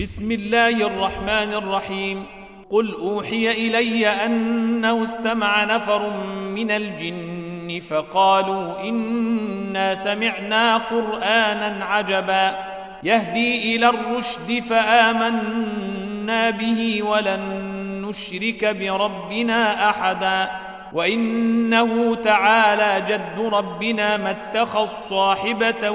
بسم الله الرحمن الرحيم. قل أوحي إلي أنه استمع نفر من الجن فقالوا إنا سمعنا قرآنا عجبا. يهدي إلى الرشد فآمنا به ولن نشرك بربنا أحدا. وإنه تعالى جد ربنا ما اتخذ صاحبة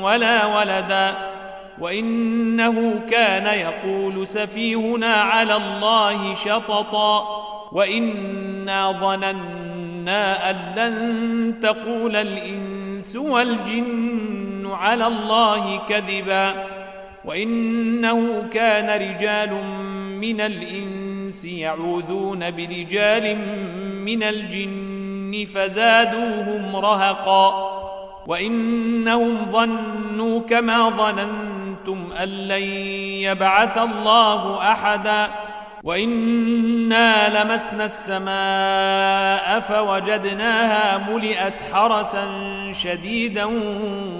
ولا ولدا. وإنه كان يقول سفيهنا على الله شططا وإنا ظننا أن لن تقول الإنس والجن على الله كذبا وإنه كان رجال من الإنس يعوذون برجال من الجن فزادوهم رهقا وإنهم ظنوا كما ظننتم أن لن يبعث الله أحدا وإنا لمسنا السماء فوجدناها ملئت حرسا شديدا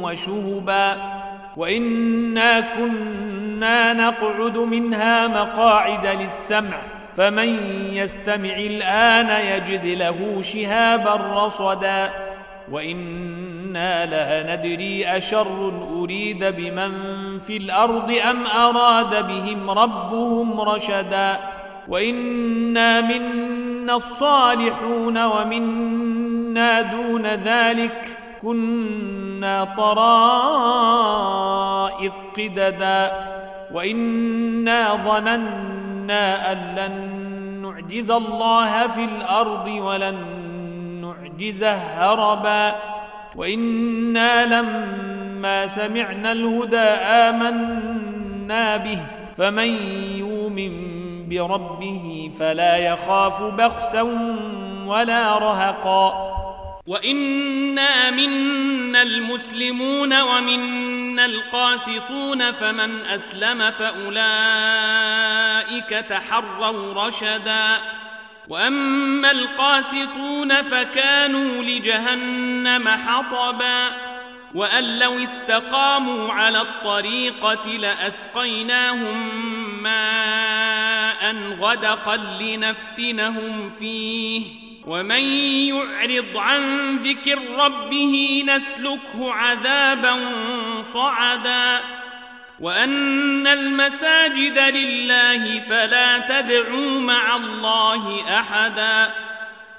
وشهبا وإنا كنا نقعد منها مقاعد للسمع فمن يستمع الآن يجد له شهابا رصدا وإنا لا ندري أشر أريد بمن في الأرض أم أراد بهم ربهم رشدا وإنا منا الصالحون ومنا دون ذلك كنا طرائق قددا وإنا ظننا أن لن نعجز الله في الأرض ولن نعجزه هربا. وإنا لما سمعنا الهدى آمنا به. فمن يؤمن بربه فلا يخاف بخسا ولا رهقا. وإنا منا المسلمون ومنا القاسطون. فمن أسلم فأولئك تحروا رشدا. وأما القاسطون فكانوا لجهنم حطبا وأن لو استقاموا على الطريقة لأسقيناهم ماء غدقا لنفتنهم فيه ومن يعرض عن ذكر ربه نسلكه عذابا صعدا وأن المساجد لله فلا تدعوا مع الله أحدا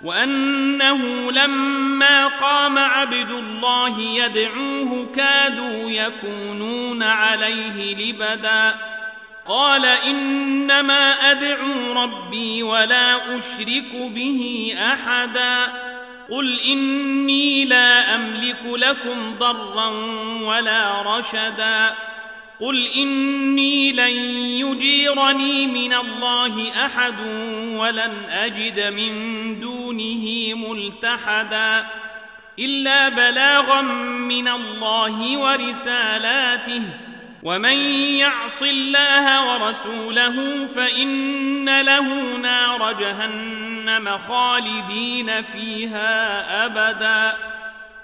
وأنه لما قام عبد الله يدعوه كادوا يكونون عليه لبدا. قال إنما أدعو ربي ولا أشرك به أحدا. قل إني لا أملك لكم ضرا ولا رشدا. قل إني لن يجيرني من الله أحد ولن أجد من دونه ملتحدا إلا بلاغا من الله ورسالاته ومن يعص الله ورسوله فإن له نار جهنم خالدين فيها أبدا